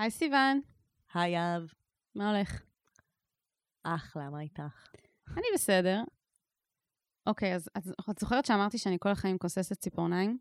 היי סיוון, היי אב. מה הולך? אחלה, מה איתך? אני בסדר. אוקיי, אז, את זוכרת שאמרתי שאני כל החיים כוססת ציפורניים?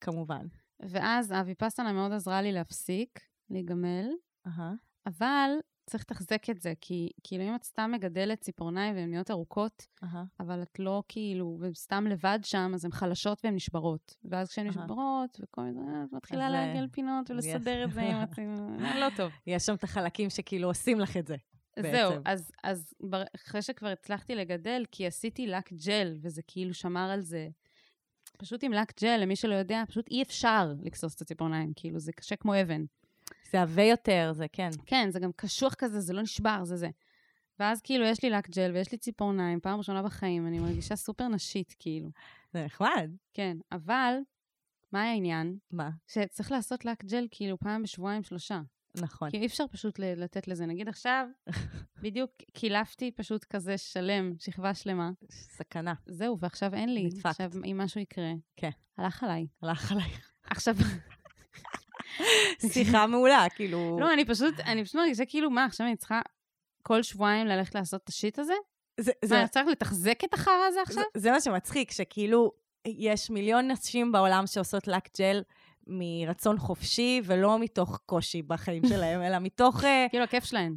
כמובן. ואז האביפסטנה מאוד עזרה לי להפסיק להיגמל, אהה. אבל צריך לתחזק את זה, כי כאילו אם את סתם מגדלת ציפורניים והן נהיות ארוכות, אהה. אבל את לא כאילו, והן סתם לבד שם, אז הן חלשות והן נשברות. ואז כשהן אהה. נשברות, וכל מיני, את מתחילה אז, אה, לעגל פינות ולסדר yes. את זה עם הציפורניים, לא טוב. יש שם את החלקים שכאילו עושים לך את זה. זהו, בעצם. אז, אז בר- אחרי שכבר הצלחתי לגדל, כי עשיתי לק ג'ל, וזה כאילו שמר על זה. פשוט עם לק ג'ל, למי שלא יודע, פשוט אי אפשר לכסוס את הציפורניים, כאילו, זה קשה כמו אבן. זה עבה יותר, זה כן. כן, זה גם קשוח כזה, זה לא נשבר, זה זה. ואז כאילו יש לי לק ג'ל ויש לי ציפורניים, פעם ראשונה בחיים, אני מרגישה סופר נשית, כאילו. זה נחמד. כן, אבל, מה העניין? מה? שצריך לעשות לק ג'ל כאילו פעם בשבועיים, שלושה. נכון. כי אי אפשר פשוט לתת לזה. נגיד עכשיו, בדיוק קילפתי פשוט כזה שלם, שכבה שלמה. סכנה. זהו, ועכשיו אין לי. נדפקת. עכשיו, אם משהו יקרה, כן. הלך עליי. הלך עלייך. עכשיו, שיחה מעולה, כאילו... לא, אני פשוט, אני פשוט מרגישה כאילו, מה, עכשיו אני צריכה כל שבועיים ללכת לעשות את השיט הזה? זה- מה, זה- אני צריך לתחזק את החרא הזה עכשיו? זה- זה מה שמצחיק, שכאילו, יש מיליון נשים בעולם שעושות לק ג'ל מרצון חופשי, ולא מתוך קושי בחיים שלהם, אלא מתוך... אה, כאילו, הכיף שלהן.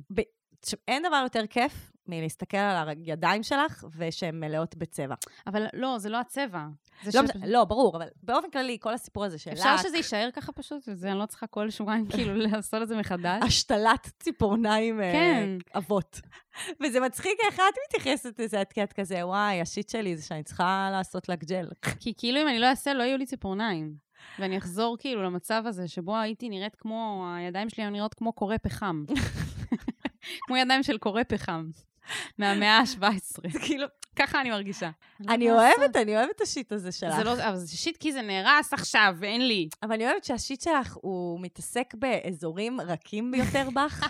ש- אין דבר יותר כיף מלהסתכל על הידיים שלך ושהן מלאות בצבע. אבל לא, זה לא הצבע. זה לא, משנה, לא, ברור, אבל באופן כללי, כל הסיפור הזה של אפשר לק, שזה יישאר ככה פשוט, וזה, אני לא צריכה כל שבועיים כאילו לעשות את זה מחדש. השתלת ציפורניים אה, כן. עבות. וזה מצחיק איך את מתייחסת לזה, את את כזה, וואי, השיט שלי זה שאני צריכה לעשות לק ג'ל. כי כאילו אם אני לא אעשה, לא יהיו לי ציפורניים. ואני אחזור כאילו למצב הזה שבו הייתי נראית כמו, הידיים שלי היו נראות כמו קורא פחם. כמו ידיים של קורא פחם. מהמאה ה-17. זה כאילו, ככה אני מרגישה. אני לא אוהבת, אני אוהבת את השיט הזה שלך. זה לא, אבל זה שיט כי זה נהרס עכשיו, ואין לי. אבל אני אוהבת שהשיט שלך, הוא מתעסק באזורים רכים ביותר בך,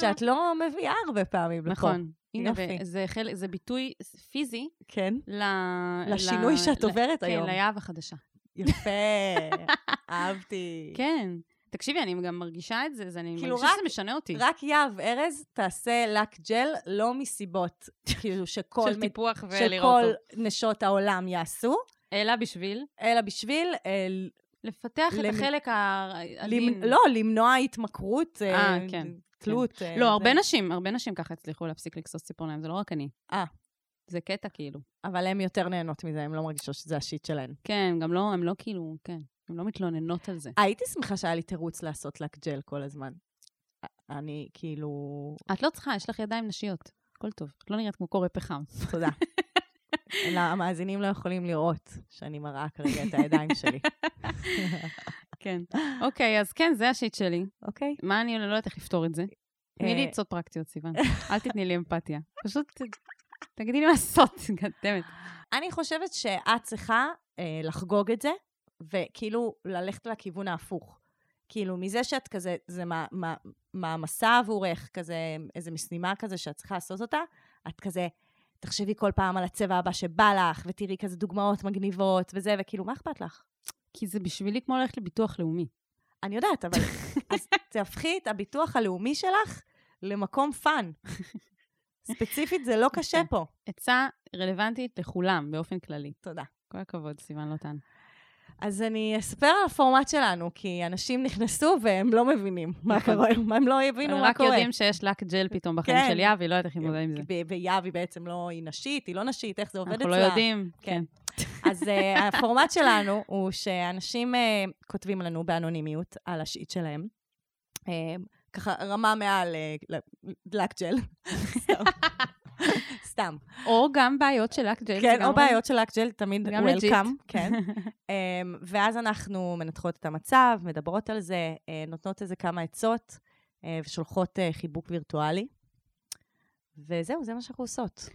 שאת לא מביאה הרבה פעמים לפה. נכון. הנה, יופי. וזה חלק, זה ביטוי פיזי כן? ל... לשינוי ל- שאת ל- עוברת היום. כן, ליהב החדשה. יפה, אהבתי. כן. תקשיבי, אני גם מרגישה את זה, זה אני כאילו, מרגישה רק- שזה משנה אותי. רק יהב ארז תעשה לק ג'ל, לא מסיבות, כאילו שכל, של טיפוח ולראות שכל אותו. נשות העולם יעשו, אלא בשביל אלא בשביל, אה, לפתח את למ- החלק העדין. למ- לא, למנוע התמכרות, אה, אה, כן, תלות. אה, לא, הרבה זה. נשים, הרבה נשים ככה הצליחו להפסיק לכסוס ציפורניים, זה לא רק אני. אה. זה קטע כאילו. אבל הן יותר נהנות מזה, הן לא מרגישות שזה השיט שלהן. כן, גם לא, הם לא כאילו, כן, הם לא מתלוננות על זה. הייתי שמחה שהיה לי תירוץ לעשות לק ג'ל כל הזמן. אני כאילו... את לא צריכה, יש לך ידיים נשיות. הכל טוב. את לא נראית כמו קורא פחם. תודה. המאזינים לא יכולים לראות שאני מראה כרגע את הידיים שלי. כן. אוקיי, אז כן, זה השיט שלי. אוקיי? מה אני לא יודעת איך לפתור את זה? תני לי אה, עצות פרקטיות, סיוון. אל תתני לי אמפתיה. פשוט תגידי לי מה לעשות, גדמת. אני חושבת שאת צריכה אה, לחגוג את זה, וכאילו ללכת לכיוון ההפוך. כאילו, מזה שאת כזה, זה מה- מה- מעמסה עבורך, כזה, איזה משימה כזה שאת צריכה לעשות אותה, את כזה, תחשבי כל פעם על הצבע הבא שבא לך, ותראי כזה דוגמאות מגניבות וזה, וכאילו, מה אכפת לך? כי זה בשבילי כמו ללכת לביטוח לאומי. אני יודעת, אבל אז תהפכי את הביטוח הלאומי שלך למקום fun. ספציפית, זה לא קשה יפה. פה. עצה רלוונטית לכולם, באופן כללי. תודה. כל הכבוד, סיוון לוטן. אז אני אספר על הפורמט שלנו, כי אנשים נכנסו והם לא מבינים מה נכון. קורה, הם לא הבינו הם מה רק קורה. יודעים שיש לק ג'ל פתאום בחיים כן. של והיא לא יודעת איך היא מתמודדת עם זה. ו- ויהב היא בעצם לא, היא נשית, היא לא נשית, איך זה עובד אנחנו אצלה. לא יודעים. כן. אז uh, הפורמט שלנו הוא שאנשים uh, כותבים לנו באנונימיות על השיט שלהם. Uh, ככה רמה מעל דלק ג'ל. סתם. או גם בעיות של לק ג'ל. כן, או בעיות של לק ג'ל, תמיד וולקאם. כן. אמ, ואז אנחנו מנתחות את המצב, מדברות על זה, אה, נותנות איזה כמה עצות, אה, ושולחות אה, חיבוק וירטואלי. וזהו, זה מה שאנחנו עושות.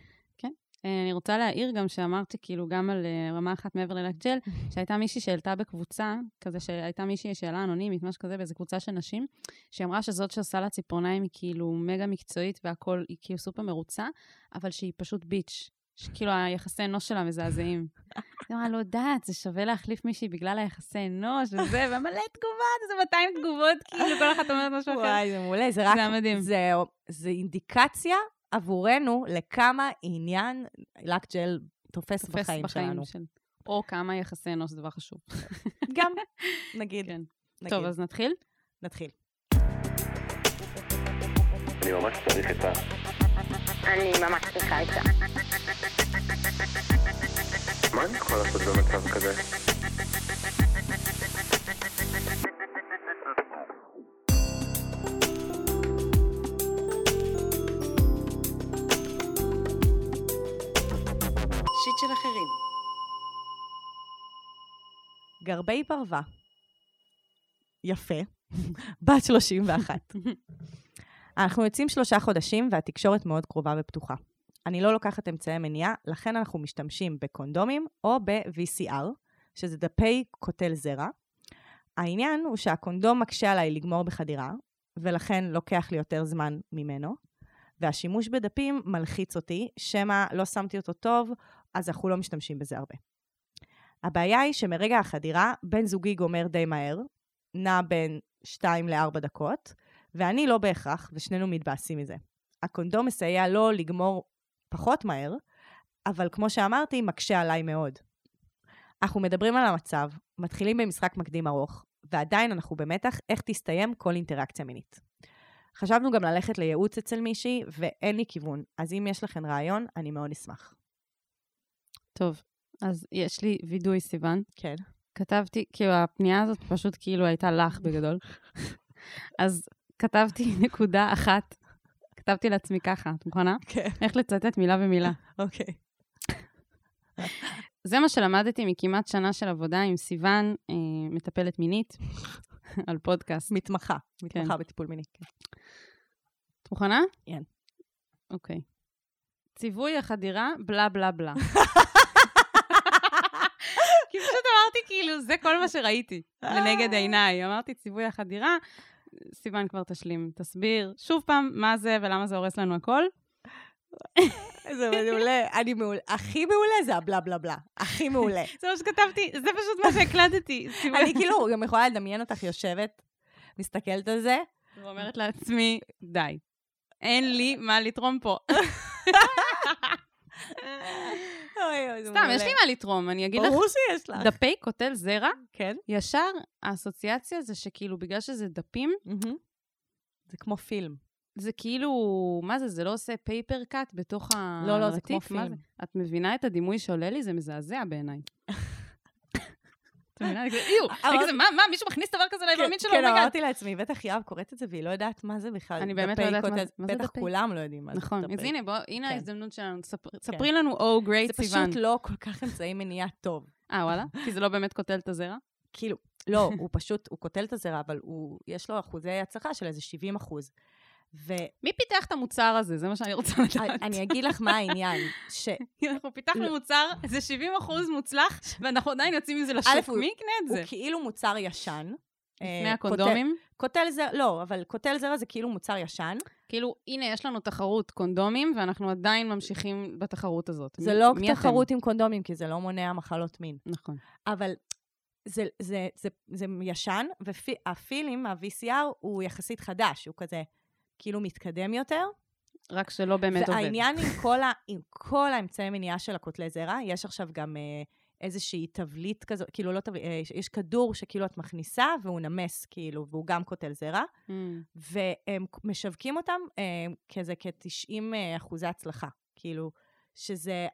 אה, אני רוצה להעיר גם שאמרתי, כאילו, גם על אה, רמה אחת מעבר ללק ג'ל, שהייתה מישהי שהעלתה בקבוצה, כזה שהייתה מישהי שאלה אנונימית, משהו כזה, באיזה קבוצה של נשים, שהיא אמרה שזאת שעושה לה ציפורניים היא כאילו מגה מקצועית והכול, היא כאילו סופר מרוצה, אבל שהיא פשוט ביץ'. שכאילו היחסי אנוש שלה מזעזעים. היא אמרה, לא יודעת, זה שווה להחליף מישהי בגלל היחסי אנוש וזה, ומלא תגובות, איזה 200 תגובות, כאילו כל אחת אומרת משהו אחר. וואי, זה מעולה, זה רק... זה מדהים. זה, זה אינדיקציה עבורנו לכמה עניין לק ג'ל תופס, תופס בחיים, שלנו. של... או כמה יחסי אנוש זה דבר חשוב. גם, נגיד. כן. נגיד. טוב, אז נתחיל? נתחיל. אני ממש צריך עצה. אני ממש צריכה עצה. מה אני יכול לעשות במצב כזה? גרבי פרווה. יפה. בת 31. אנחנו יוצאים שלושה חודשים והתקשורת מאוד קרובה ופתוחה. אני לא לוקחת אמצעי מניעה, לכן אנחנו משתמשים בקונדומים או ב-VCR, שזה דפי קוטל זרע. העניין הוא שהקונדום מקשה עליי לגמור בחדירה, ולכן לוקח לי יותר זמן ממנו, והשימוש בדפים מלחיץ אותי, שמא לא שמתי אותו טוב, אז אנחנו לא משתמשים בזה הרבה. הבעיה היא שמרגע החדירה, בן זוגי גומר די מהר, נע בין 2 ל-4 דקות, ואני לא בהכרח, ושנינו מתבאסים מזה. הקונדום מסייע לו לגמור פחות מהר, אבל כמו שאמרתי, מקשה עליי מאוד. אנחנו מדברים על המצב, מתחילים במשחק מקדים ארוך, ועדיין אנחנו במתח איך תסתיים כל אינטראקציה מינית. חשבנו גם ללכת לייעוץ אצל מישהי, ואין לי כיוון, אז אם יש לכם רעיון, אני מאוד אשמח. טוב, אז יש לי וידוי, סיוון. כן. כתבתי, כאילו, הפנייה הזאת פשוט כאילו הייתה לך בגדול. אז כתבתי נקודה אחת, כתבתי לעצמי ככה, את מוכנה? כן. איך לצטט מילה במילה. אוקיי. זה מה שלמדתי מכמעט שנה של עבודה עם סיוון, אה, מטפלת מינית, על פודקאסט. מתמחה. מתמחה בטיפול מיני. כן. את מוכנה? כן. אוקיי. ציווי החדירה, בלה בלה בלה. כי פשוט אמרתי, כאילו, זה כל מה שראיתי לנגד עיניי. אמרתי, ציווי החדירה, סיוון כבר תשלים, תסביר שוב פעם מה זה ולמה זה הורס לנו הכל. זה מעולה. אני מעולה. הכי מעולה זה הבלה בלה בלה. הכי מעולה. זה מה שכתבתי, זה פשוט מה שהקלטתי. אני כאילו גם יכולה לדמיין אותך יושבת, מסתכלת על זה. ואומרת לעצמי, די, אין לי מה לתרום פה. אוי, אוי, זה סתם, יש לי מה לתרום, אני אגיד לך, ברור שיש לך. דפי קוטל זרע, כן. ישר האסוציאציה זה שכאילו, בגלל שזה דפים, זה כמו פילם. זה כאילו, מה זה, זה לא עושה פייפר קאט בתוך ה... לא, לא, זה כמו פילם. את מבינה את הדימוי שעולה לי? זה מזעזע בעיניי. את מבינה? איו, כזה, מה, מה, מישהו מכניס דבר כזה לאיבר מין שלו? כן, oh my god. אמרתי לעצמי, בטח יואב קוראת את זה והיא לא יודעת מה זה בכלל. אני באמת דפי לא יודעת מה. זה- זה בטח דפי? כולם לא יודעים מה זה נכון, דפי. אז הנה, הנה כן. ההזדמנות שלנו. תספר- ספרי לנו, או great זה סיוון. פשוט לא כל כך אמצעי מניעה טוב. אה, וואלה? כי זה לא באמת קוטל את הזרע? כאילו, לא, הוא פשוט, הוא קוטל את הזרע, אבל יש לו אחוזי הצלחה של איזה 70 אחוז. ואני מי פיתח את המוצר הזה? זה מה שאני רוצה לדעת. אני אגיד לך מה העניין, ש... אנחנו פיתחנו לא. מוצר, זה 70 אחוז מוצלח, ואנחנו עדיין יוצאים עם זה א', לשוק. הוא- מי יקנה את הוא זה? כאילו מוצר ישן. לפני אה, הקונדומים? קוטל, זרע, לא, אבל קוטל זרע זה כאילו מוצר ישן. כאילו, הנה, יש לנו תחרות קונדומים, ואנחנו עדיין ממשיכים בתחרות הזאת. זה לא מי אתם? תחרות עם קונדומים, כי זה לא מונע מחלות מין. נכון. אבל זה, זה, זה, זה ישן, והפילים, ה-VCR, הוא יחסית חדש, הוא כזה כאילו מתקדם יותר. רק שלא באמת עובד. והעניין עם כל, ה, עם כל האמצעי מניעה של הקוטלי זרע, יש עכשיו גם אה, איזושהי תבליט כזו, כאילו לא תבליט, אה, יש כדור שכאילו את מכניסה, והוא נמס, כאילו, והוא גם קוטל זרע, Mm. והם משווקים אותם אה, כזה כ-90 אחוזי הצלחה, כאילו, שזה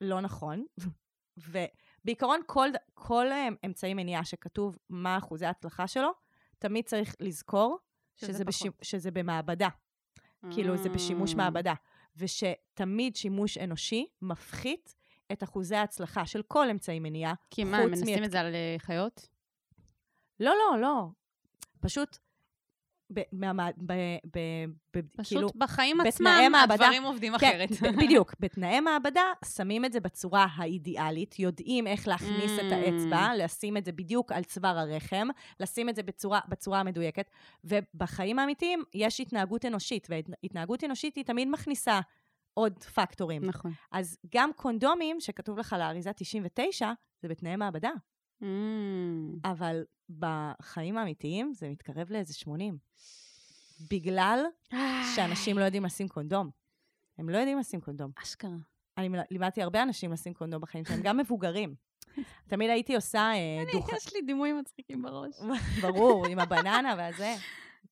לא נכון. ובעיקרון, כל, כל אה, אמצעי מניעה שכתוב מה אחוזי ההצלחה שלו, תמיד צריך לזכור שזה שזה. בשימ, שזה במעבדה. כאילו זה בשימוש אה. מעבדה. ושתמיד שימוש אנושי מפחית את אחוזי ההצלחה של כל אמצעי מניעה. כי מה, מנסים את זה על אה, חיות? לא, לא, לא. פשוט, ב, מהמע- ב, ב, ב, פשוט כאילו, בחיים עצמם, מעבדה- הדברים עובדים אחרת. כן, ב- בדיוק. בתנאי מעבדה שמים את זה בצורה האידיאלית, יודעים איך להכניס את Mm. האצבע, לשים את זה בדיוק על צוואר הרחם, לשים את זה בצורה, בצורה המדויקת, ובחיים האמיתיים יש התנהגות אנושית, והתנהגות אנושית היא תמיד מכניסה עוד פקטורים. נכון. אז גם קונדומים, שכתוב לך לאריזה 99, זה בתנאי מעבדה. Mm. אבל בחיים האמיתיים זה מתקרב לאיזה 80. בגלל שאנשים לא יודעים לשים קונדום. הם לא יודעים לשים קונדום. אשכרה. אני לימדתי הרבה אנשים לשים קונדום בחיים שלהם, גם מבוגרים. תמיד הייתי עושה אה, דוח... יש לי דימויים מצחיקים בראש. ברור, עם הבננה והזה.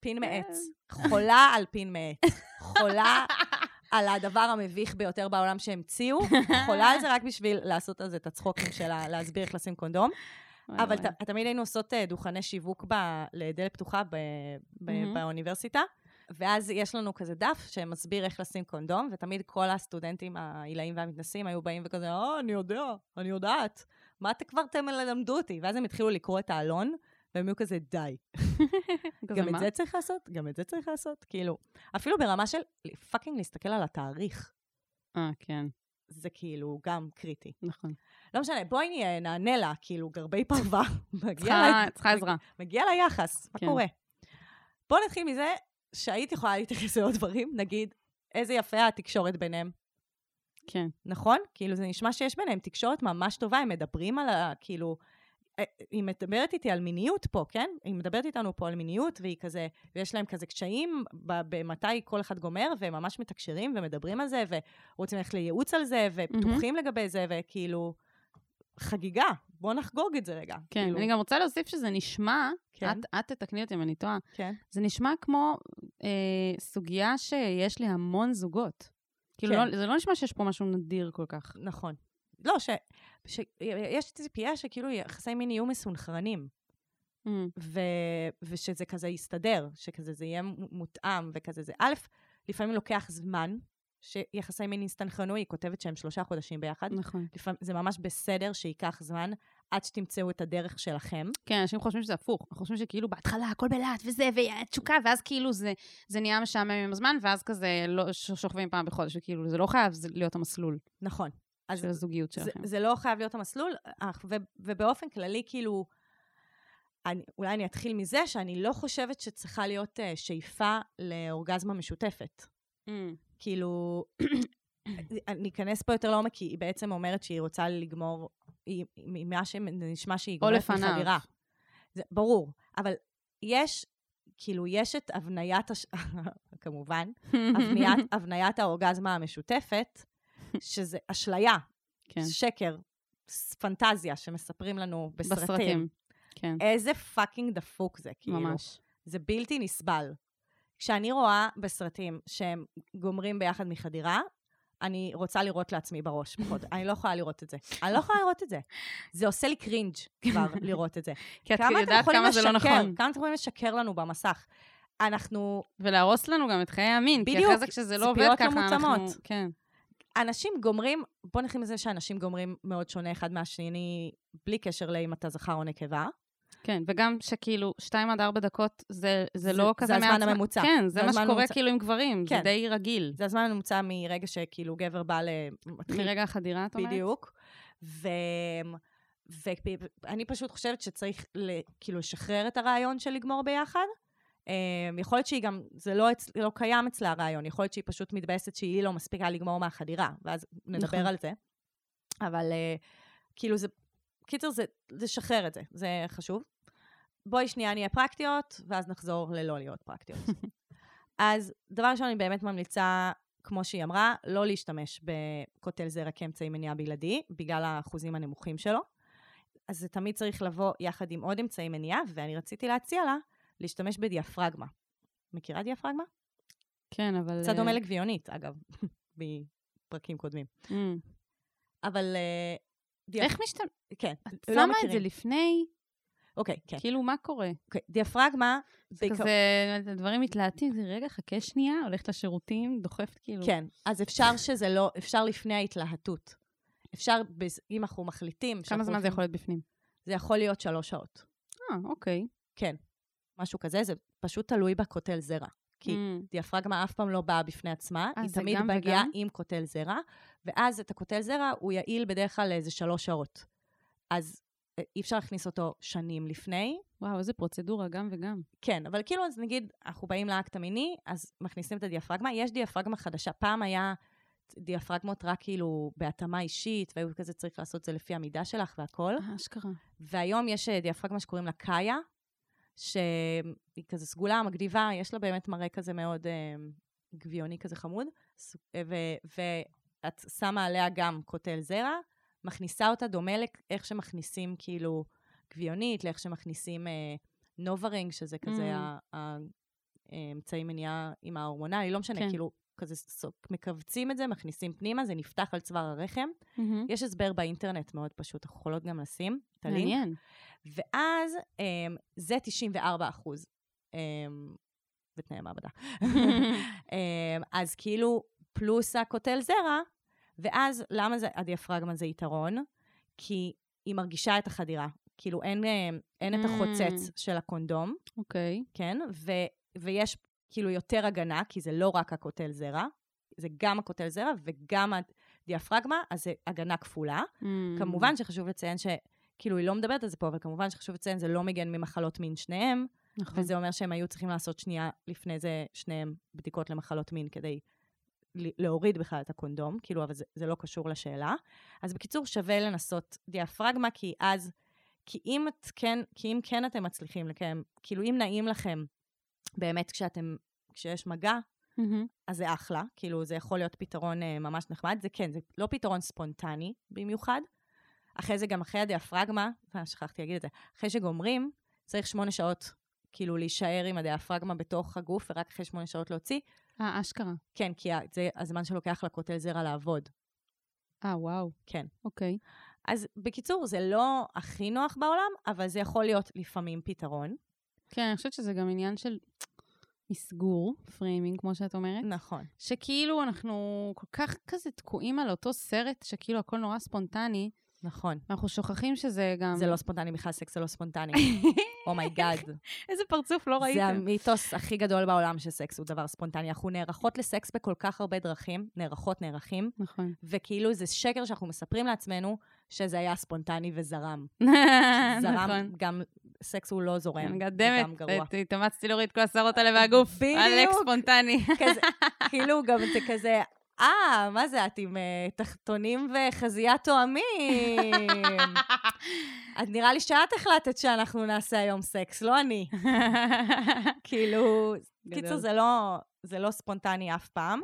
פין מעץ. חולה על פין מעץ. חולה על הדבר המביך ביותר בעולם שהמציאו. חולה על זה רק בשביל לעשות על זה את הצחוקים שלה, להסביר איך לשים קונדום. אבל ת, תמיד היינו עושות אה, דוכני שיווק ב, לדלת פתוחה ב, ב, מהמם. באוניברסיטה, ואז יש לנו כזה דף שמסביר איך לשים קונדום, ותמיד כל הסטודנטים העילאים והמתנסים היו באים וכזה, אה, אני יודע, אני יודעת, מה אתם כבר אתם למדו אותי? ואז הם התחילו לקרוא את העלון, והם היו כזה, די. גם את זה צריך לעשות? גם את זה צריך לעשות? כאילו, אפילו ברמה של fucking להסתכל על התאריך, אה, כן, זה כאילו גם קריטי. נכון. לא משנה, בואי נהיה- נענה לה, כאילו, גרבי פרווה. צריכה עזרה. מגיע לה יחס, מה כן. קורה? בואו נתחיל מזה שהיית יכולה להתייחס לעוד דברים, נגיד, איזה יפה התקשורת ביניהם, כן. נכון? כאילו, זה נשמע שיש ביניהם תקשורת ממש טובה, הם מדברים על ה... כאילו... היא מדברת איתי על מיניות פה, כן? היא מדברת איתנו פה על מיניות, והיא כזה, ויש להם כזה קשיים במתי כל אחד גומר, והם ממש מתקשרים ומדברים על זה, ורוצים ללכת לייעוץ על זה, ופתוחים לגבי זה, וכאילו, חגיגה, בואו נחגוג את זה רגע. כן, כאילו, אני גם רוצה להוסיף שזה נשמע, כן. את, את תתקני אותי אם אני טועה, כן. זה נשמע כמו אה, סוגיה שיש לי המון זוגות. כאילו, כן. לא, זה לא נשמע שיש פה משהו נדיר כל כך. נכון. לא, ש... ש... יש ציפייה שכאילו יחסי מין יהיו מסונכרנים, Mm, ו... ושזה כזה יסתדר, שכזה זה יהיה מותאם וכזה זה. א', לפעמים לוקח זמן שיחסי מין יסתנכרנו, היא כותבת שהם שלושה חודשים ביחד. נכון. לפעמים, זה ממש בסדר שייקח זמן עד שתמצאו את הדרך שלכם. כן, אנשים חושבים שזה הפוך. חושבים שכאילו בהתחלה הכל בלהט וזה, והתשוקה, ואז כאילו זה, זה נהיה משעמם עם הזמן, ואז כזה לא, שוכבים פעם בחודש, וכאילו זה לא חייב להיות המסלול נכון. אז של הזוגיות זה, שלכם. זה לא חייב להיות המסלול, אך- ו, ובאופן כללי, כאילו, אני, אולי אני אתחיל מזה שאני לא חושבת שצריכה להיות uh, שאיפה לאורגזמה משותפת. Mm, כאילו, אני אכנס פה יותר לעומק, כי היא בעצם אומרת שהיא רוצה לגמור, היא- ממה שנשמע שהיא גומרת. מחדירה. זה ברור, אבל יש, כאילו, יש את הבניית, הש... כמובן, הבניית, הבניית האורגזמה המשותפת, שזה אשליה, כן, שקר, פנטזיה שמספרים לנו בסרטים. בסרטים. כן, איזה פאקינג דפוק זה, כאילו. ממש. זה בלתי נסבל. כשאני רואה בסרטים שהם גומרים ביחד מחדירה, אני רוצה לראות לעצמי בראש, פחות. אני לא יכולה לראות את זה. אני לא יכולה לראות את זה. זה עושה לי קרינג' כבר לראות את זה. כי את יודעת כמה זה לא? נכון. כמה אתם יכולים לשקר לנו במסך? אנחנו, ולהרוס לנו גם את חיי המין, כי בדיוק, אחרי זה כשזה לא עובד ציפיות לא ככה, אנחנו... מותאמות. כן. אנשים גומרים, בוא נתחיל מזה שאנשים גומרים מאוד שונה אחד מהשני, בלי קשר לאם אתה זכר או נקבה. כן, וגם שכאילו, שתיים עד ארבע דקות זה, זה זה- לא זה כזה הזמן מעצמם. הממוצע. כן, זה זה מה שקורה הממוצע. כאילו עם גברים, זה כן. די רגיל. זה הזמן הממוצע מרגע שכאילו גבר בא ל... מרגע החדירה, את אומרת? בדיוק. ו... ואני פשוט חושבת שצריך ל... כאילו לשחרר את הרעיון של לגמור ביחד. Um, יכול להיות שהיא גם, זה לא, אצ... לא קיים אצלה הרעיון, יכול להיות שהיא פשוט מתבאסת שהיא לא מספיקה לגמור מהחדירה, ואז נדבר נכון. על זה. אבל uh, כאילו זה, קיצר, זה לשחרר את זה, זה חשוב. בואי שנייה נהיה פרקטיות, ואז נחזור ללא להיות פרקטיות. אז דבר ראשון, אני באמת ממליצה, כמו שהיא אמרה, לא להשתמש בקוטל זרע כאמצעי מניעה בלעדי, בגלל האחוזים הנמוכים שלו. אז זה תמיד צריך לבוא יחד עם עוד אמצעי מניעה, ואני רציתי להציע לה להשתמש בדיאפרגמה. מכירה דיאפרגמה? כן, אבל... קצת דומה אה, לגביונית, אגב, מפרקים קודמים. mm. אבל... אה, דיאפ- איך משתמש... כן, את לא שמה את מכירים. זה לפני? אוקיי, כן. כאילו, מה קורה? אוקיי, דיאפרגמה, זה בעיקר- כזה, הדברים מתלהטים, זה רגע, חכה שנייה, הולכת לשירותים, דוחפת כאילו. כן, אז אפשר שזה לא, אפשר לפני ההתלהטות. אפשר, אם אנחנו מחליטים... כמה זמן זה יכול להיות בפנים? זה יכול להיות שלוש שעות. אה, אוקיי. כן, משהו כזה, זה פשוט תלוי בקוטל זרע. כי Mm. דיאפרגמה אף פעם לא באה בפני עצמה, אה, היא תמיד מגיעה? עם קוטל זרע, ואז את הקוטל זרע הוא יעיל בדרך כלל לאיזה שלוש שעות. אז אה, אי אפשר להכניס אותו שנים לפני. וואו, איזה פרוצדורה, גם וגם. כן, אבל כאילו, אז נגיד, אנחנו באים לאקט המיני, אז מכניסים את הדיאפרגמה. יש דיאפרגמה חדשה. פעם היה דיאפרגמות רק כאילו בהתאמה אישית, והיו כזה צריך לעשות את זה לפי המידה שלך והכל. אה, אשכרה. והיום יש דיאפרגמה שקוראים לה קאיה, שהיא כזה סגולה, מגניבה, יש לה באמת מראה כזה מאוד אה, גביוני כזה חמוד, אה, ו- ואת שמה עליה גם קוטל זרע, מכניסה אותה דומה לאיך שמכניסים כאילו גביונית, לאיך שמכניסים אה, נוברינג, שזה כזה Mm. האמצעי מניעה עם ההורמונלי, לא משנה, כן. כאילו, כזה ס- מכווצים את זה, מכניסים פנימה, זה נפתח על צוואר הרחם. מהמם. יש הסבר באינטרנט מאוד פשוט, אנחנו יכולות גם לשים את הלינק. מעניין. ואז um, זה 94 אחוז um, בתנאי מעבדה. um, אז כאילו, פלוס הקוטל זרע, ואז למה זה, הדיאפרגמה זה יתרון? כי היא מרגישה את החדירה. כאילו, אין, אין את Mm. החוצץ של הקונדום, אוקיי. כן? ו, ויש כאילו יותר הגנה, כי זה לא רק הקוטל זרע, זה גם הקוטל זרע וגם הדיאפרגמה, אז זה הגנה כפולה. Mm. כמובן שחשוב לציין ש... כאילו, היא לא מדברת על זה פה, אבל כמובן שחשוב לציין, זה לא מגן ממחלות מין שניהם, נכון. וזה אומר שהם היו צריכים לעשות שנייה לפני זה, שניהם בדיקות למחלות מין כדי להוריד בכלל את הקונדום, כאילו, אבל זה, זה לא קשור לשאלה. אז בקיצור, שווה לנסות דיאפרגמה, כי אז, כי אם, את כן, כי אם כן אתם מצליחים לקיים, כאילו, אם נעים לכם באמת כשאתם, כשיש מגע, מהמם. אז זה אחלה, כאילו זה יכול להיות פתרון אה, ממש נחמד, זה כן, זה לא פתרון ספונטני במיוחד. אחרי זה גם אחרי הדיאפרגמה, אה, שכחתי להגיד את זה, אחרי שגומרים, צריך שמונה שעות כאילו להישאר עם הדיאפרגמה בתוך הגוף, ורק אחרי שמונה שעות להוציא. אה, אשכרה. כן, כי זה הזמן שלוקח לקוטל זרע לעבוד. אה, וואו. כן. אוקיי. אז בקיצור, זה לא הכי נוח בעולם, אבל זה יכול להיות לפעמים פתרון. כן, אני חושבת שזה גם עניין של מסגור, framing, כמו שאת אומרת. נכון. שכאילו אנחנו כל כך כזה תקועים על אותו סרט, שכאילו הכל נורא ספונטני, נכון. ואנחנו שוכחים שזה גם... זה לא ספונטני בכלל, סקס זה לא ספונטני. oh my god. איזה פרצוף לא ראיתם. זה המיתוס הכי גדול בעולם שסקס הוא דבר ספונטני. אנחנו נערכות לסקס בכל כך הרבה דרכים, נערכות, נערכים, נכון. וכאילו זה שקר שאנחנו מספרים לעצמנו שזה היה ספונטני וזרם. זרם, נכון. גם סקס הוא לא זורם, גם גדמת. התאמצתי להוריד כל השערות האלה מהגוף. בדיוק. עלק ספונטני. כזה, כאילו גם זה כזה, אה, מה זה, את עם אה, תחתונים וחזייה תואמים. אז נראה לי שאת החלטת שאנחנו נעשה היום סקס, לא אני. כאילו. קיצור, זה לא, זה לא ספונטני אף פעם,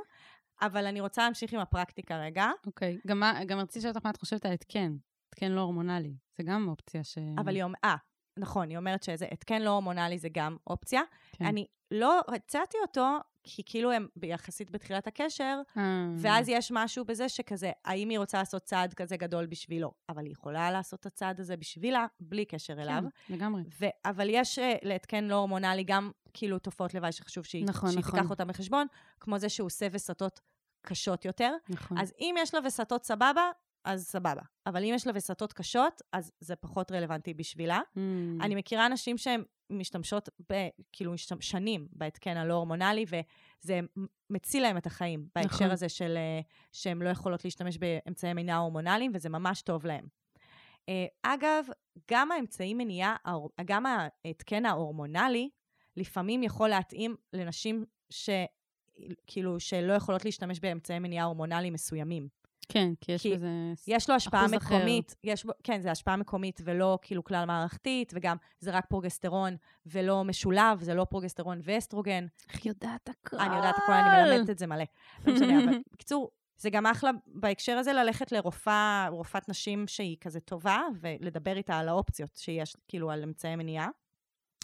אבל אני רוצה להמשיך עם הפרקטיקה רגע. אוקיי. גם מה- גם רציתי לשאול אותך מה את חושבת על התקן. התקן לא הורמונלי. זה גם אופציה ש... אבל היא אומרת, אה, נכון, היא אומרת שזה התקן לא הורמונלי זה גם אופציה. כן. אני לא הצעתי אותו, כי כאילו הם יחסית בתחילת הקשר, אה, ואז יש משהו בזה שכזה, האם היא רוצה לעשות צעד כזה גדול בשבילו? אבל היא יכולה לעשות את הצעד הזה בשבילה, בלי קשר אליו. כן, לגמרי. ו- אבל יש uh, להתקן לא הורמונלי גם כאילו תופעות לוואי שחשוב שהיא, נכון, שהיא נכון. תיקח אותן בחשבון, כמו זה שהוא עושה וסתות קשות יותר. נכון. אז אם יש לה וסתות סבבה, אז סבבה. אבל אם יש לה וסתות קשות, אז זה פחות רלוונטי בשבילה. Mm, אני מכירה נשים שהן משתמשות, ב, כאילו, שנים בהתקן הלא הורמונלי, וזה מציל להם את החיים, בהקשר נכון. הזה של אה, שהן לא יכולות להשתמש באמצעי מניעה הורמונליים, וזה ממש טוב להם. אה, אגב, גם האמצעי מניעה, גם ההתקן ההורמונלי, לפעמים יכול להתאים לנשים ש... כאילו, שלא יכולות להשתמש באמצעי מניעה הורמונליים מסוימים. כן, כי יש בזה... יש לו השפעה אחוז אחר. מקומית, יש כן, זה השפעה מקומית ולא כאילו כלל מערכתית, וגם זה רק פרוגסטרון ולא משולב, זה לא פרוגסטרון ואסטרוגן. איך יודעת הכל? אני יודעת הכל, אני מלמדת את זה מלא. לא משנה, אבל בקיצור, זה גם אחלה בהקשר הזה ללכת לרופאה, רופאת נשים שהיא כזה טובה, ולדבר איתה על האופציות שיש, כאילו, על אמצעי מניעה.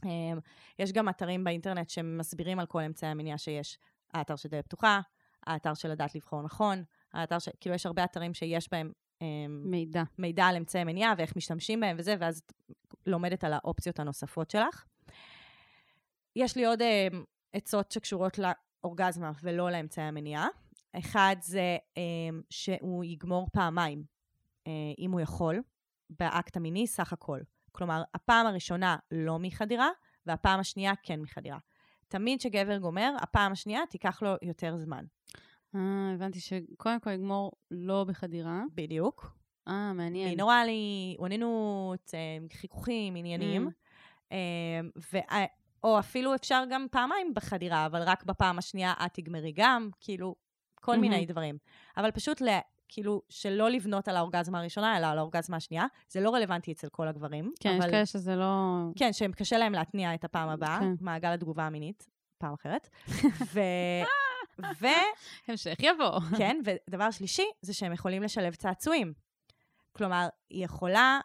אמ, יש גם אתרים באינטרנט שמסבירים על כל אמצעי המניעה שיש. האתר של דלת פתוחה, האתר של לדעת לבחור נכון, האתר של, כאילו, יש הרבה אתרים שיש בהם אמ, מידע. מידע על אמצעי מניעה ואיך משתמשים בהם וזה, ואז את לומדת על האופציות הנוספות שלך. יש לי עוד אה, עצות שקשורות לאורגזמה ולא לאמצעי המניעה. אחד זה אה, שהוא יגמור פעמיים, אה, אם הוא יכול, באקט המיני סך הכל. כלומר, הפעם הראשונה לא מחדירה, והפעם השנייה כן מחדירה. תמיד כשגבר גומר, הפעם השנייה תיקח לו יותר זמן. אה, הבנתי שקודם כל יגמור לא בחדירה. בדיוק. אה, מעניין. מינורלי, אוננות, אה, חיכוכים, עניינים. Mm. אה, ו- או אפילו אפשר גם פעמיים בחדירה, אבל רק בפעם השנייה את תגמרי גם, כאילו, כל מהמם. מיני דברים. אבל פשוט ל... כאילו, שלא לבנות על האורגזמה הראשונה, אלא על האורגזמה השנייה. זה לא רלוונטי אצל כל הגברים. כן, יש אבל... כאלה שזה לא... כן, שהם קשה להם להתניע את הפעם הבאה, כן. מעגל התגובה המינית, פעם אחרת. ו... ו... המשך יבוא. כן, ודבר שלישי, זה שהם יכולים לשלב צעצועים. כלומר, היא יכולה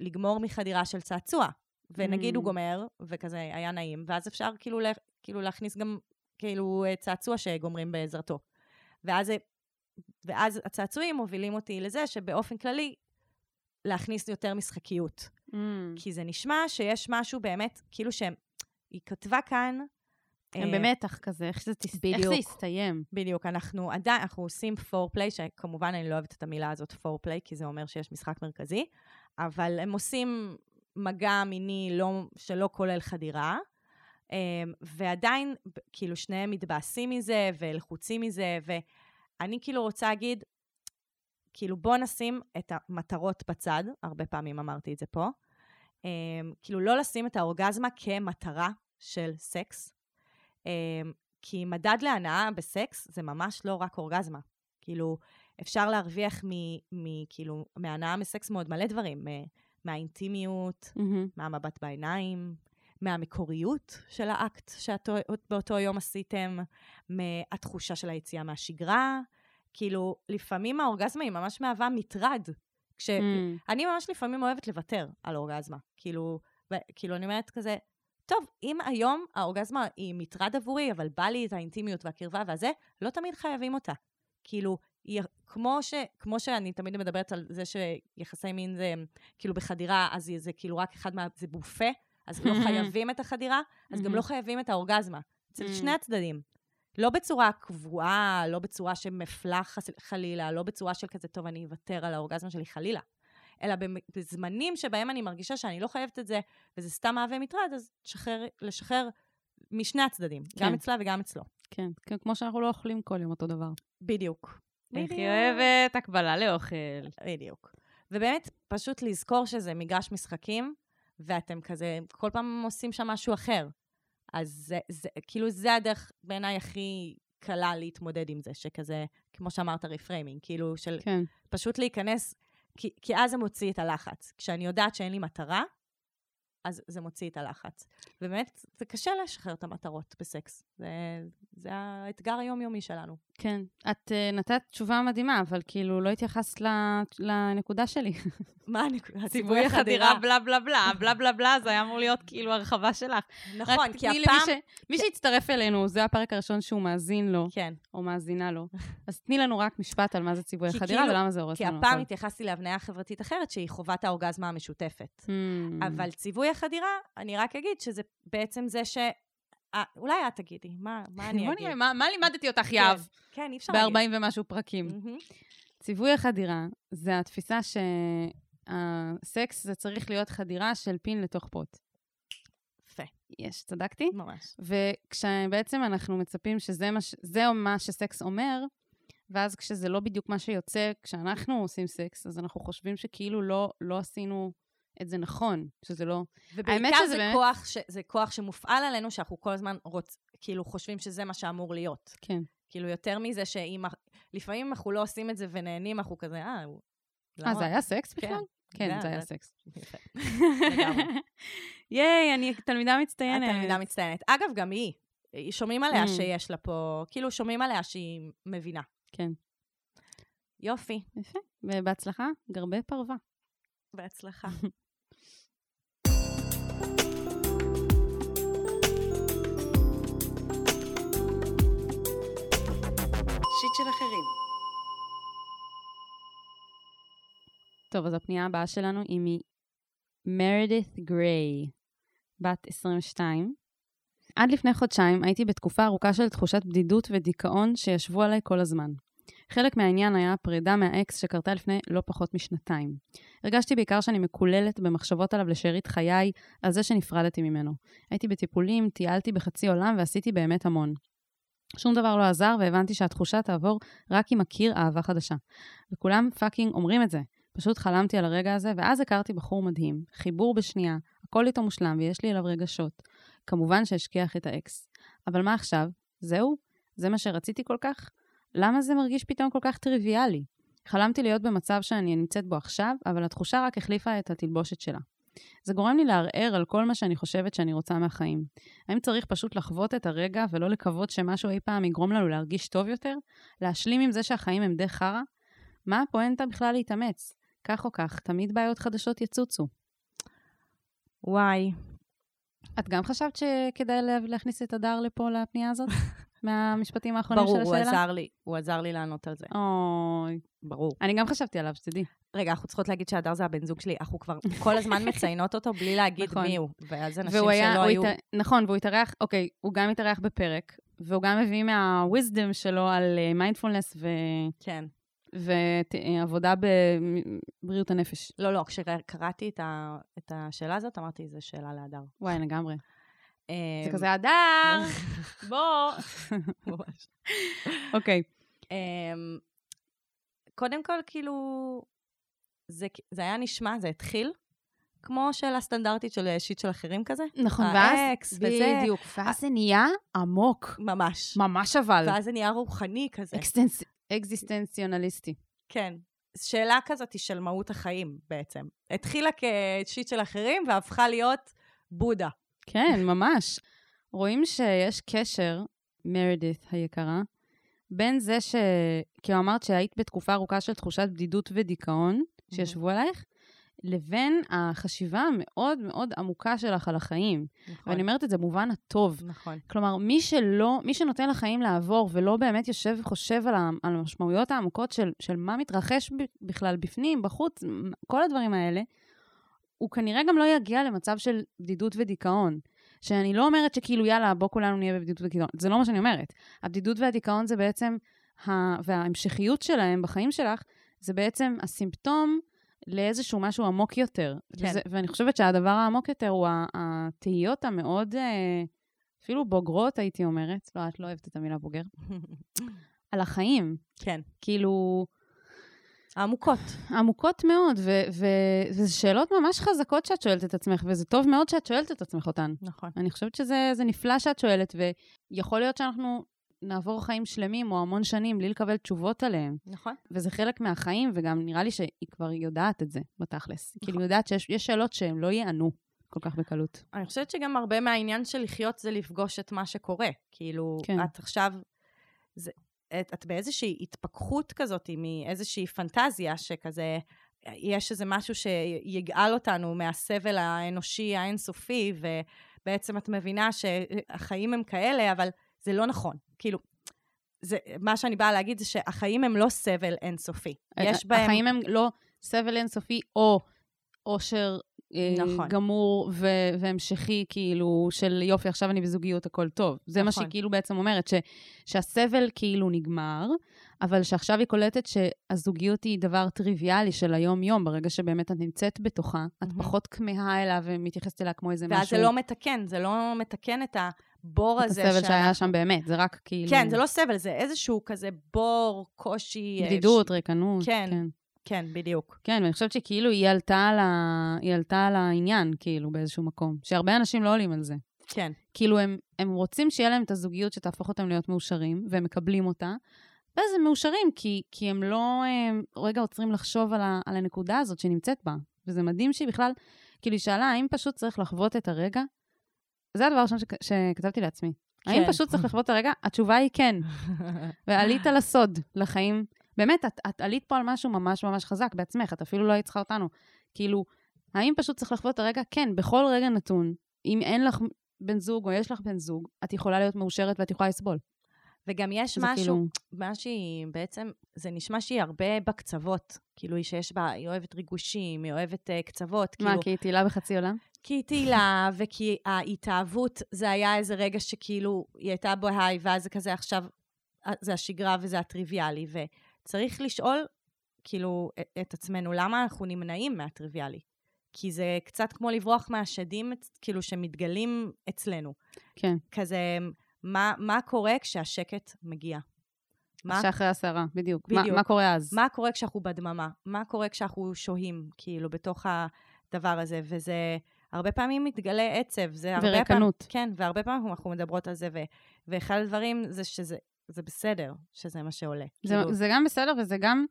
לגמור מחדירה של צעצוע, ונגיד Mm. הוא גומר, וכזה היה נעים, ואז אפשר כאילו, לה, כאילו להכניס גם כאילו אה, צעצוע שגומרים בעזרתו. ואז, ואז הצעצועים מובילים אותי לזה שבאופן כללי, להכניס יותר משחקיות. Mm. כי זה נשמע שיש משהו באמת, כאילו שהם... היא כתבה כאן... הם אה, במתח כזה, איך זה תס- איך זה בדיוק. יסתיים. בדיוק, אנחנו עדיין, אנחנו עושים פורפליי, שכמובן אני לא אוהבת את המילה הזאת פורפליי, כי זה אומר שיש משחק מרכזי, אבל הם עושים מגע מיני לא, שלא כולל חדירה, אמ, ועדיין, כאילו, שניהם מתבאסים מזה ולחוצים מזה, ואני כאילו רוצה להגיד, כאילו, בוא נשים את המטרות בצד, הרבה פעמים אמרתי את זה פה, אמ, כאילו, לא לשים את האורגזמה כמטרה של סקס, כי מדד להנאה בסקס זה ממש לא רק אורגזמה. כאילו, אפשר להרוויח מ, מ, כאילו, מהנאה מסקס מאוד מלא דברים, מהאינטימיות, מהמם. מהמבט בעיניים, מהמקוריות של האקט שבאותו יום עשיתם, מהתחושה של היציאה מהשגרה. כאילו, לפעמים האורגזמה היא ממש מהווה מטרד. כש... Mm. אני ממש לפעמים אוהבת לוותר על אורגזמה. כאילו, ו- כאילו אני אומרת כזה, טוב, אם היום האורגזמה היא מטרד עבורי, אבל בא לי את האינטימיות והקרבה והזה, לא תמיד חייבים אותה. כאילו, היא, כמו, ש, כמו שאני תמיד מדברת על זה שיחסי מין זה כאילו בחדירה, אז זה, זה כאילו רק אחד מה... זה בופה, אז לא חייבים את החדירה, אז גם לא חייבים את האורגזמה. אצל. שני הצדדים. לא בצורה קבועה, לא בצורה שמפלה חס- חלילה, לא בצורה של כזה, טוב, אני אוותר על האורגזמה שלי חלילה. אלא בזמנים שבהם אני מרגישה שאני לא חייבת את זה, וזה סתם מהווה מטרד, אז לשחרר, לשחרר משני הצדדים, כן. גם אצלה וגם אצלו. כן, כן, כמו שאנחנו לא אוכלים כל יום אותו דבר. בדיוק. איך היא. אוהבת הקבלה לאוכל. בדיוק. ובאמת, פשוט לזכור שזה מגרש משחקים, ואתם כזה, כל פעם עושים שם משהו אחר. אז זה, זה, כאילו, זה הדרך בעיניי הכי קלה להתמודד עם זה, שכזה, כמו שאמרת, reframing, כאילו, של כן. פשוט להיכנס, כי, כי אז זה מוציא את הלחץ. כשאני יודעת שאין לי מטרה, אז זה מוציא את הלחץ. ובאמת, זה קשה לשחרר את המטרות בסקס. זה, זה האתגר היומיומי שלנו. כן. את uh, נתת תשובה מדהימה, אבל כאילו לא התייחסת לנקודה שלי. מה הנקודה? ציווי החדירה, בלה בלה בלה, בלה בלה בלה, זה היה אמור להיות כאילו הרחבה שלך. נכון, כי הפעם... ש... מי שהצטרף אלינו, זה הפרק הראשון שהוא מאזין לו, כן. או מאזינה לו. אז תני לנו רק משפט על מה זה ציווי כי החדירה כאילו- ולמה זה הורס כי לנו הפעם הכל. התייחסתי להבניה חברתית אחרת, שהיא חובת האורגזמה המשותפת. Hmm. אבל ציווי החדירה, אני רק אגיד שזה בעצם זה ש... אה, אולי את תגידי, מה, מה אני אגיד? נראה, מה- מה לימדתי אותך, כן, יהב? כן, אי אפשר להגיד. ב-40 ומשהו פרקים. ציווי החדירה זה התפיסה שהסקס זה צריך להיות חדירה של פין לתוך פוט. יפה, יש, צדקתי? ממש. וכשבעצם אנחנו מצפים שזה מה, ש... זה מה שסקס אומר, ואז כשזה לא בדיוק מה שיוצא, כשאנחנו עושים סקס, אז אנחנו חושבים שכאילו לא, לא עשינו את זה נכון, שזה לא... ובעיקר שזה זה, באמת- כוח ש... זה כוח שמופעל עלינו, שאנחנו כל הזמן רוצ... כאילו חושבים שזה מה שאמור להיות. כן. כאילו, יותר מזה שאם... לפעמים אנחנו לא עושים את זה ונהנים, אנחנו כזה, אה... הוא- אה, למה?" זה היה סקס כן. בכלל? כן, זה- זה היה סקס. ייי, אני תלמידה מצטיינת. את תלמידה מצטיינת. אגב, גם היא. שומעים עליה Mm. שיש לה פה... כאילו, שומעים עליה שהיא מבינה. כן. יופי. יפה. ובהצלחה, גרבי פרווה. בהצלחה. טוב, אז הפנייה הבאה שלנו היא ממרדית גריי, בת 22. עד לפני חודשיים הייתי בתקופה ארוכה של תחושת בדידות ודיכאון שישבו עליי כל הזמן. חלק מהעניין היה הפרידה מהאקס שקרתה לפני לא פחות משנתיים. הרגשתי בעיקר שאני מקוללת במחשבות עליו לשארית חיי על זה שנפרדתי ממנו. הייתי בטיפולים, טיילתי בחצי עולם ועשיתי באמת המון. שום דבר לא עזר והבנתי שהתחושה תעבור רק אם אכיר אהבה חדשה. וכולם fucking אומרים את זה. פשוט חלמתי על הרגע הזה, ואז הכרתי בחור מדהים, חיבור בשנייה, הכל איתו מושלם ויש לי אליו רגשות. כמובן שהשכיח את האקס. אבל מה עכשיו? זהו? זה מה שרציתי כל כך? למה זה מרגיש פתאום כל כך טריוויאלי? חלמתי להיות במצב שאני נמצאת בו עכשיו, אבל התחושה רק החליפה את התלבושת שלה. זה גורם לי לערער על כל מה שאני חושבת שאני רוצה מהחיים. האם צריך פשוט לחוות את הרגע ולא לקוות שמשהו אי פעם יגרום לנו להרגיש טוב יותר? להשלים עם זה שהחיים הם די חרא? מה הפואנטה בכלל להתאמץ? כך או כך, תמיד בעיות חדשות יצוצו. וואי, את גם חשבת שכדאי לה- להכניס את הדר לפה, לפנייה הזאת? מהמשפטים האחרונים ברור, של הוא השאלה? עזר לי, הוא עזר לי לענות על זה, אוי, ברור. אני גם חשבתי עליו, שתדעי. רגע, אנחנו צריכות להגיד שהדר זה הבן זוג שלי, אנחנו כבר כל הזמן מציינות אותו בלי להגיד נכון. מי הוא, ואז אנשים היה, שלא הוא היו... הת... נכון, והוא התארח, אוקיי, הוא גם התארח בפרק, והוא גם מביא מה-wisdom שלו על מיינדפולנס ו... כן. ועבודה בבריאות הנפש. לא, לא, כשקראתי את, ה... את השאלה הזאת, אמרתי, זו שאלה להדר. וואי, לגמרי. זה אמ, כזה, הדר, בוא. אוקיי. אמ, קודם כל, כאילו, זה, זה היה נשמע, זה התחיל כמו שאלה סטנדרטית של shit של אחרים כזה. נכון, ואז, האקס וזה. בדיוק, ואז זה נהיה עמוק. ממש. ממש אבל. ואז זה נהיה רוחני כזה. אקסטנס- אקזיסטנציונליסטי. כן. שאלה כזאת של מהות החיים בעצם. התחילה כשיט של אחרים והפכה להיות בודה. כן, ממש. רואים שיש קשר, מרדית היקרה, בין זה ש... כאילו אמרת שהיית בתקופה ארוכה של תחושת בדידות ודיכאון, שישבו עלייך, לבין החשיבה המאוד מאוד עמוקה שלך על החיים. נכון. ואני אומרת את זה במובן הטוב. נכון. כלומר, מי שלא, מי שנותן לחיים לעבור ולא באמת יושב וחושב על, על המשמעויות העמוקות של, של מה מתרחש בכלל בפנים, בחוץ, כל הדברים האלה, הוא כנראה גם לא יגיע למצב של בדידות ודיכאון. שאני לא אומרת שכאילו, יאללה, בוא כולנו נהיה בבדידות ודיכאון. זה לא מה שאני אומרת. הבדידות והדיכאון זה בעצם, ה... וההמשכיות שלהם בחיים שלך, זה בעצם הסימפטום לאיזשהו משהו עמוק יותר. כן. וזה, ואני חושבת שהדבר העמוק יותר הוא התהיות המאוד, אה, אפילו בוגרות, הייתי אומרת, לא, את לא אוהבת את המילה בוגר, על החיים. כן. כאילו, העמוקות. עמוקות מאוד, וזה שאלות ממש חזקות שאת שואלת את עצמך, וזה טוב מאוד שאת שואלת את עצמך אותן. נכון. אני חושבת שזה זה נפלא שאת שואלת, ויכול להיות שאנחנו נעבור חיים שלמים או המון שנים בלי לקבל תשובות עליהם. נכון. וזה חלק מהחיים, וגם נראה לי שהיא כבר יודעת את זה, בתכלס. כאילו, נכון. היא יודעת שיש יש שאלות שהן לא ייענו כל כך בקלות. אני חושבת שגם הרבה מהעניין של לחיות זה לפגוש את מה שקורה. כאילו, כן. את עכשיו, זה, את, את באיזושהי התפכחות כזאת, מאיזושהי פנטזיה שכזה, יש איזה משהו שיגאל אותנו מהסבל האנושי האינסופי, ובעצם את מבינה שהחיים הם כאלה, אבל זה לא נכון. כאילו, זה, מה שאני באה להגיד זה שהחיים הם לא סבל אינסופי. יש בהם... החיים הם לא סבל אינסופי או אושר נכון. גמור ו- והמשכי, כאילו, של יופי, עכשיו אני בזוגיות, הכל טוב. זה מה נכון. שהיא כאילו בעצם אומרת, ש- שהסבל כאילו נגמר, אבל שעכשיו היא קולטת שהזוגיות היא דבר טריוויאלי של היום-יום, ברגע שבאמת את נמצאת בתוכה, את מהמם. פחות כמהה אליה ומתייחסת אליה כמו איזה ואז משהו... זה לא מתקן, זה לא מתקן את הבור את הזה. הסבל שהיה שם באמת, זה רק כאילו... כן, זה לא סבל, זה איזשהו כזה בור, קושי. אה, בדידות, ש- ריקנות. כן. כן. כן, בדיוק. כן, ואני חושבת שכאילו היא עלתה על, ה... היא עלתה על העניין, כאילו, באיזשהו מקום. שהרבה אנשים לא עולים על זה. כן. כאילו, הם, הם רוצים שיהיה להם את הזוגיות שתהפוך אותם להיות מאושרים, והם מקבלים אותה, ואז הם מאושרים, כי, כי הם לא הם, רגע עוצרים לחשוב על, ה, על הנקודה הזאת שנמצאת בה. וזה מדהים שהיא בכלל, כאילו, היא שאלה, האם פשוט צריך לחוות את הרגע? זה הדבר הראשון שכ- שכתבתי לעצמי. האם כן. פשוט צריך לחוות את הרגע? התשובה היא כן. ועלית לסוד, לחיים. באמת, את, את עלית פה על משהו ממש ממש חזק בעצמך, את אפילו לא היית צריכה אותנו. כאילו, האם פשוט צריך לחוות את הרגע? כן, בכל רגע נתון, אם אין לך בן זוג או יש לך בן זוג, את יכולה להיות מאושרת ואת יכולה לסבול. וגם יש משהו, כאילו- מה שהיא בעצם, זה נשמע שהיא הרבה בקצוות. כאילו, היא שיש בה, היא אוהבת ריגושים, היא אוהבת uh, קצוות. מה, כאילו, כי היא תהילה בחצי עולם? כי היא תהילה, וכי ההתאהבות, זה היה איזה רגע שכאילו, היא הייתה בהיי, ואז זה כזה עכשיו, אה, זה השגרה וזה הטריוויאלי. וצריך לשאול, כאילו, את- עצמנו, למה אנחנו נמנעים מהטריוויאלי? כי זה קצת כמו לברוח מהשדים, כאילו, שמתגלים אצלנו. כן, כזה, מה, מה קורה כשהשקט מגיע? מה, שאחרי הסערה, בדיוק. מה, בדיוק. מה קורה אז? מה קורה כשאנחנו בדממה? מה קורה כשאנחנו שוהים, כאילו, בתוך הדבר הזה? וזה, הרבה פעמים מתגלה עצב. זה הרבה וריקנות. פעמים, כן, והרבה פעמים אנחנו מדברות על זה, ו, ואחד הדברים זה שזה, זה בסדר שזה מה שעולה. זה, כאילו, זה גם בסדר, וזה גם,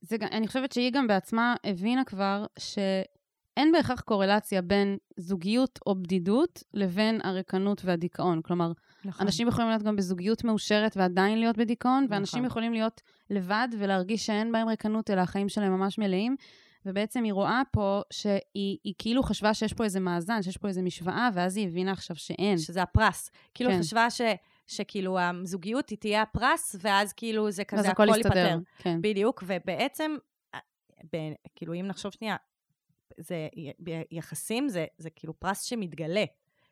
זה, אני חושבת שהיא גם בעצמה הבינה כבר שאין בהכרח קורלציה בין זוגיות או בדידות לבין הריקנות והדיכאון. כלומר, נכון. אנשים יכולים להיות גם בזוגיות מאושרת ועדיין להיות בדיכאון, ואנשים נכון. יכולים להיות לבד ולהרגיש שאין בהם ריקנות, אלא החיים שלהם ממש מלאים. ובעצם היא רואה פה שהיא היא כאילו חשבה שיש פה איזה מאזן, שיש פה איזה משוואה, ואז היא הבינה עכשיו שאין. שזה הפרס. כאילו, כן. חשבה ש, שכאילו הזוגיות היא תהיה הפרס, ואז כאילו זה כזה, הכל. ייפתר. כן. בדיוק, ובעצם, אה, ב, כאילו, אם נחשוב שנייה, זה, ביחסים זה, זה כאילו פרס שמתגלה.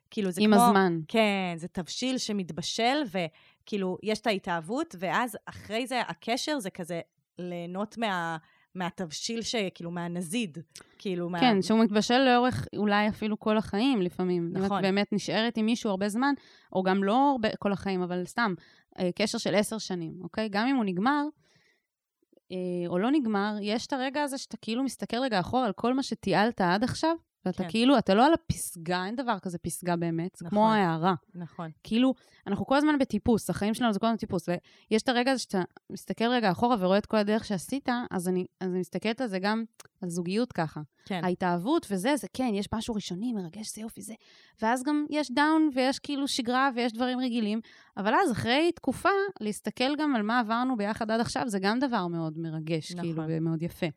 כאילו, זה עם כמו... הזמן. כן, זה תבשיל שמתבשל, וכאילו, יש את ההתאהבות, ואז אחרי זה הקשר זה כזה ליהנות מה, מהתבשיל, שכאילו, מהנזיד. כאילו, מה... כן, שהוא מתבשל לאורך אולי אפילו כל החיים לפעמים. אם נכון. את באמת נשארת עם מישהו הרבה זמן, או גם לא הרבה, כל החיים, אבל סתם, אה, קשר של עשר שנים, אוקיי? גם אם הוא נגמר, אה, או לא נגמר, יש את הרגע הזה שאתה כאילו מסתכל רגע אחורה על כל מה שטיילת עד עכשיו, ואתה כן. כאילו, אתה לא על הפסגה, אין דבר כזה פסגה באמת, זה כמו נכון. הערה. נכון. כאילו, אנחנו כל הזמן בטיפוס, החיים שלנו זה כל הזמן טיפוס, ויש את הרגע הזה שאתה מסתכל רגע אחורה ורואה את כל הדרך שעשית, אז אני, אז אני מסתכלת על זה גם, על זוגיות ככה. כן. ההתאהבות וזה, זה כן, יש משהו ראשוני, מרגש, זה יופי, זה. ואז גם יש דאון ויש כאילו שגרה ויש דברים רגילים, אבל אז אחרי תקופה, להסתכל גם על מה עברנו ביחד עד עכשיו, זה גם דבר מאוד מרגש, נכון. כאילו, ומאוד יפה.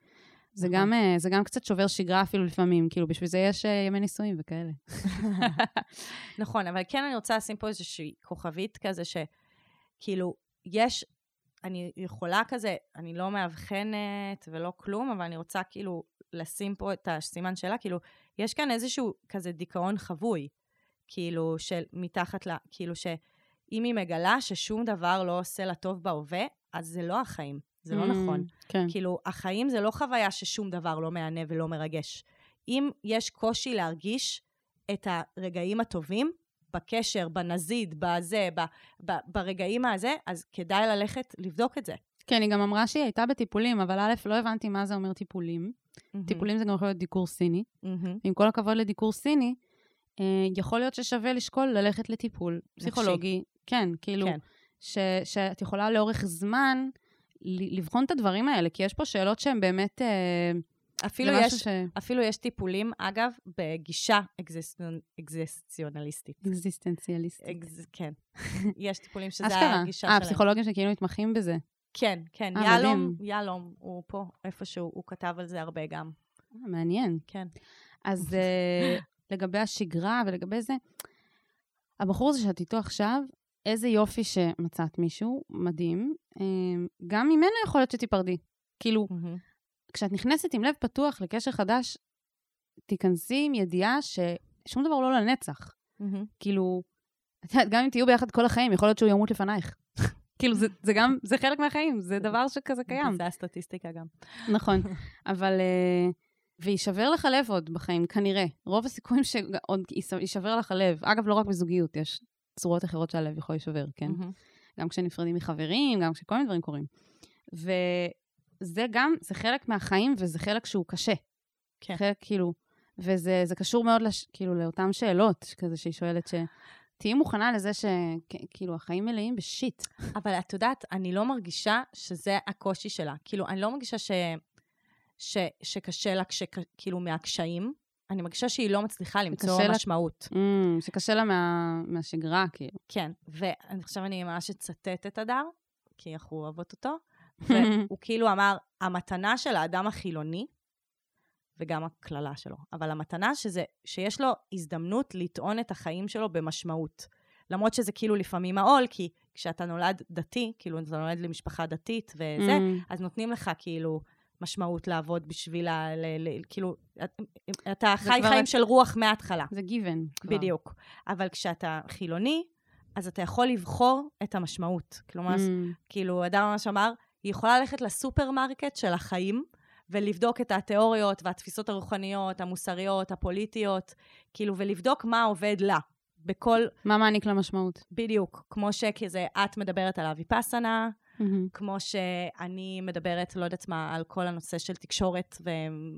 זה. גם, אה, זה גם קצת שובר שגרה אפילו לפעמים, כאילו, בשביל זה יש אה, ימי נישואים וכאלה. נכון, אבל כן אני רוצה לשים פה איזושהי כוכבית כזה, שכאילו, יש, אני יכולה כזה, אני לא מאבחנת ולא כלום, אבל אני רוצה כאילו לשים פה את הסימן שאלה, כאילו, יש כאן איזשהו כזה דיכאון חבוי, כאילו, של מתחת ל... כאילו, שאם היא מגלה ששום דבר לא עושה לה טוב בהווה, אז זה לא החיים, זה לא Mm, נכון. כן. כאילו, החיים זה לא חוויה ששום דבר לא מהנה ולא מרגש. אם יש קושי להרגיש את הרגעים הטובים, בקשר, בנזיד, בזה, ב, ב, ברגעים הזה, אז כדאי ללכת לבדוק את זה. כן, היא גם אמרה שהיא הייתה בטיפולים, אבל א', לא הבנתי מה זה אומר טיפולים. טיפולים זה גם יכול להיות דיקור סיני. מהמם. עם כל הכבוד לדיקור סיני, אה, יכול להיות ששווה לשקול ללכת לטיפול פסיכולוגי. כן, כאילו, כן. ש, שאת יכולה לאורך זמן לבחון את הדברים האלה, כי יש פה שאלות שהן באמת... אה, אפילו יש, ש... אפילו יש טיפולים, אגב, בגישה אקזיסציונליסטית. אקזיסטנציאליסטית. אקז... כן. יש טיפולים שזה. הגישה אה, שלהם. פסיכולוגים שכאילו מתמחים בזה. כן, כן. אה, יהלום. יהלום, הוא פה, איפשהו, הוא כתב על זה הרבה גם. אה, מעניין. כן. אז אה, לגבי השגרה ולגבי זה, הבחור הזה שאת איתו עכשיו, איזה יופי שמצאת מישהו, מדהים. אה, גם ממנו יכול להיות שתיפרדי. כאילו, מהמם. כשאת נכנסת עם לב פתוח לקשר חדש, תיכנסי עם ידיעה ששום דבר הוא לא לנצח. מהמם. כאילו, את יודעת, גם אם תהיו ביחד כל החיים, יכול להיות שהוא ימות לפנייך. כאילו, זה, זה גם, זה חלק מהחיים, זה דבר שכזה קיים. זה הסטטיסטיקה גם. נכון. אבל... אה, ויישבר לך לב עוד בחיים, כנראה. רוב הסיכויים שעוד יישבר לך לב. אגב, לא רק בזוגיות, יש צורות אחרות שהלב יכול להישבר, כן? מהמם. גם כשנפרדים מחברים, גם כשכל מיני דברים קורים. וזה גם, זה חלק מהחיים, וזה חלק שהוא קשה. כן. חלק, כאילו, וזה זה קשור מאוד, לש, כאילו, לאותן שאלות, כזה שהיא שואלת, ש... תהיי מוכנה לזה שכאילו החיים מלאים בשיט. אבל את יודעת, אני לא מרגישה שזה הקושי שלה. כאילו, אני לא מרגישה ש... ש... שקשה לה כש... כאילו מהקשיים. אני מרגישה שהיא לא מצליחה למצוא שקשה לה- משמעות. Mm, שקשה לה מה, מהשגרה, כאילו. כן, ועכשיו אני ממש אצטט את הדר, כי אנחנו אוהבות אותו, והוא כאילו אמר, המתנה של האדם החילוני, וגם הקללה שלו, אבל המתנה שזה, שיש לו הזדמנות לטעון את החיים שלו במשמעות. למרות שזה כאילו לפעמים העול, כי כשאתה נולד דתי, כאילו אתה נולד למשפחה דתית וזה, Mm. אז נותנים לך כאילו משמעות לעבוד בשביל ה... ל, ל, כאילו, את- אתה חי כבר חיים את- של רוח מההתחלה. זה גיוון. כבר. בדיוק. אבל כשאתה חילוני, אז אתה יכול לבחור את המשמעות. כלומר, mm. Mm. כאילו, אדם ממש אמר, היא יכולה ללכת לסופרמרקט של החיים, ולבדוק את התיאוריות והתפיסות הרוחניות, המוסריות, הפוליטיות, כאילו, ולבדוק מה עובד לה. בכל, מה מעניק לה משמעות? בדיוק, כמו שכזה, את מדברת על הוויפאסנה, מהמם. כמו שאני מדברת, לא יודעת מה, על כל הנושא של תקשורת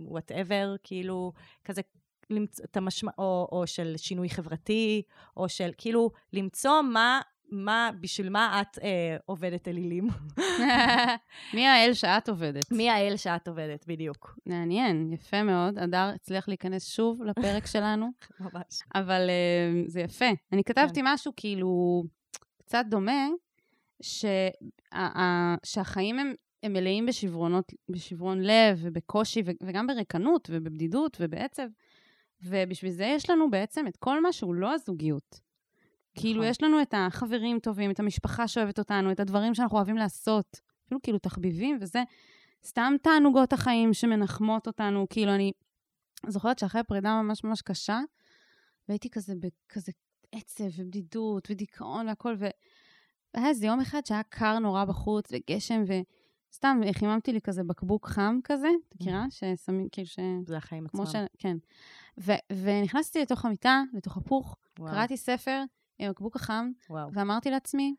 ווואטאבר, כאילו, כזה, למצוא את המשמע... או, או של שינוי חברתי, או של, כאילו, למצוא מה מה, בשביל מה את אה, עובדת אלילים? מי האל שאת עובדת? מי האל שאת עובדת, בדיוק. מעניין, יפה מאוד. הדר הצליח להיכנס שוב לפרק שלנו, ממש. אבל uh, זה יפה. אני כתבתי משהו כאילו קצת דומה, ש, ה, ה, שהחיים הם, הם מלאים בשברונות, בשברון לב ובקושי, ו, וגם בריקנות ובבדידות ובעצב, ובשביל זה יש לנו בעצם את כל מה שהוא לא הזוגיות. כאילו, נכון. יש לנו את החברים טובים, את המשפחה שאוהבת אותנו, את הדברים שאנחנו אוהבים לעשות, אפילו כאילו תחביבים וזה. סתם תענוגות החיים שמנחמות אותנו. כאילו, אני זוכרת שאחרי פרידה ממש ממש קשה, והייתי כזה בכזה עצב ובדידות ודיכאון והכל, ו... והיה איזה יום אחד שהיה קר נורא בחוץ וגשם, וסתם חיממתי לי כזה בקבוק חם כזה, את מכירה? ששמים, כאילו ש... זה החיים עצמם. ש... כן. ו... ונכנסתי לתוך המיטה, לתוך הפוך, וואו, קראתי ספר עם הקבוק החם, וואו. ואמרתי לעצמי,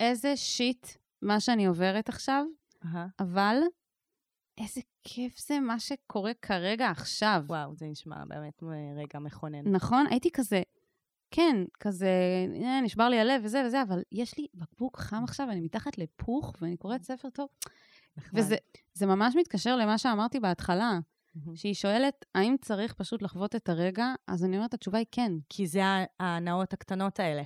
איזה שיט מה שאני עוברת עכשיו, אהה. אבל איזה כיף זה מה שקורה כרגע עכשיו. וואו, זה נשמע באמת רגע מכונן. נכון? הייתי כזה, כן, כזה, אה, נשבר לי הלב וזה וזה, אבל יש לי בקבוק חם עכשיו, אני מתחת לפוך, ואני קוראת ספר טוב. נחמד. וזה זה ממש מתקשר למה שאמרתי בהתחלה, מהמם. שהיא שואלת, האם צריך פשוט לחוות את הרגע? אז אני אומרת, התשובה היא כן. כי זה ההנאות הקטנות האלה.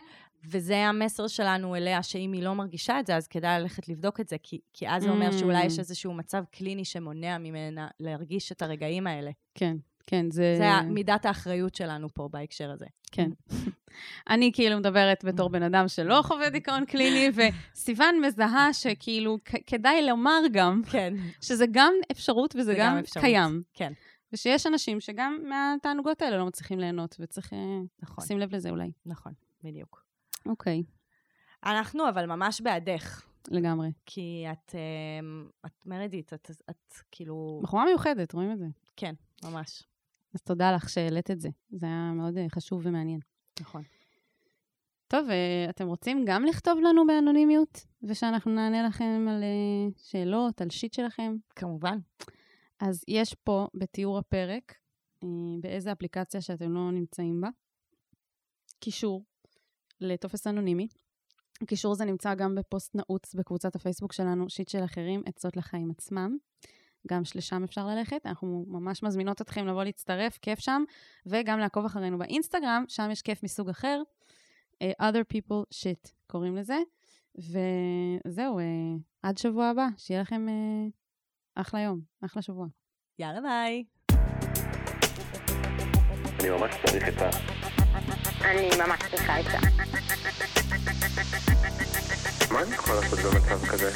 וזה המסר שלנו אליה, שאם היא לא מרגישה את זה, אז כדאי ללכת לבדוק את זה, כי, כי אז זה אומר שאולי יש Mm. איזשהו מצב קליני שמונע ממנה להרגיש את הרגעים האלה. כן, כן, זה... זה מידת האחריות שלנו פה בהקשר הזה. כן. אני כאילו מדברת בתור בן אדם שלא חווה דיכאון קליני, וסיוון מזהה שכאילו כדאי לומר גם, כן, שזה גם אפשרות וזה זה גם, גם אפשרות. קיים. כן, ושיש אנשים שגם מהתענוגות האלה לא מצליחים ליהנות, וצריך אה, נכון, לשים לב לזה אולי. נכון, בדיוק. אוקיי, אנחנו אבל ממש בעדך, לגמרי. כי את, אמ, את מרדיט, את, את כאילו, בחורה מיוחדת, רואים את זה. כן, ממש, אז תודה לך שהעלית את זה. זה היה מאוד אה, חשוב ומעניין. נכון. טוב, אה, אתם רוצים גם לכתוב לנו באנונימיות, ושאנחנו נענה לכם על אה, שאלות, על שיט שלכם? כמובן. אז יש פה בתיאור הפרק, באיזה אפליקציה שאתם לא נמצאים בה, קישור לטופס אנונימי. הקישור הזה נמצא גם בפוסט נעוץ בקבוצת הפייסבוק שלנו, שיט של אחרים, עצות לחיים עצמם. גם לשם אפשר ללכת, אנחנו ממש מזמינות אתכם לבוא להצטרף, כיף שם, וגם לעקוב אחרינו באינסטגרם, שם יש כיף מסוג אחר, אה, other people shit קוראים לזה. וזהו, אה, עד שבוע הבא, שיהיה לכם אה, אחלה יום, אחלה שבוע. יאללה ביי. אני ממש צריך את ה... אני ממש צריכה עצה. מה אני יכול לעשות במצב כזה?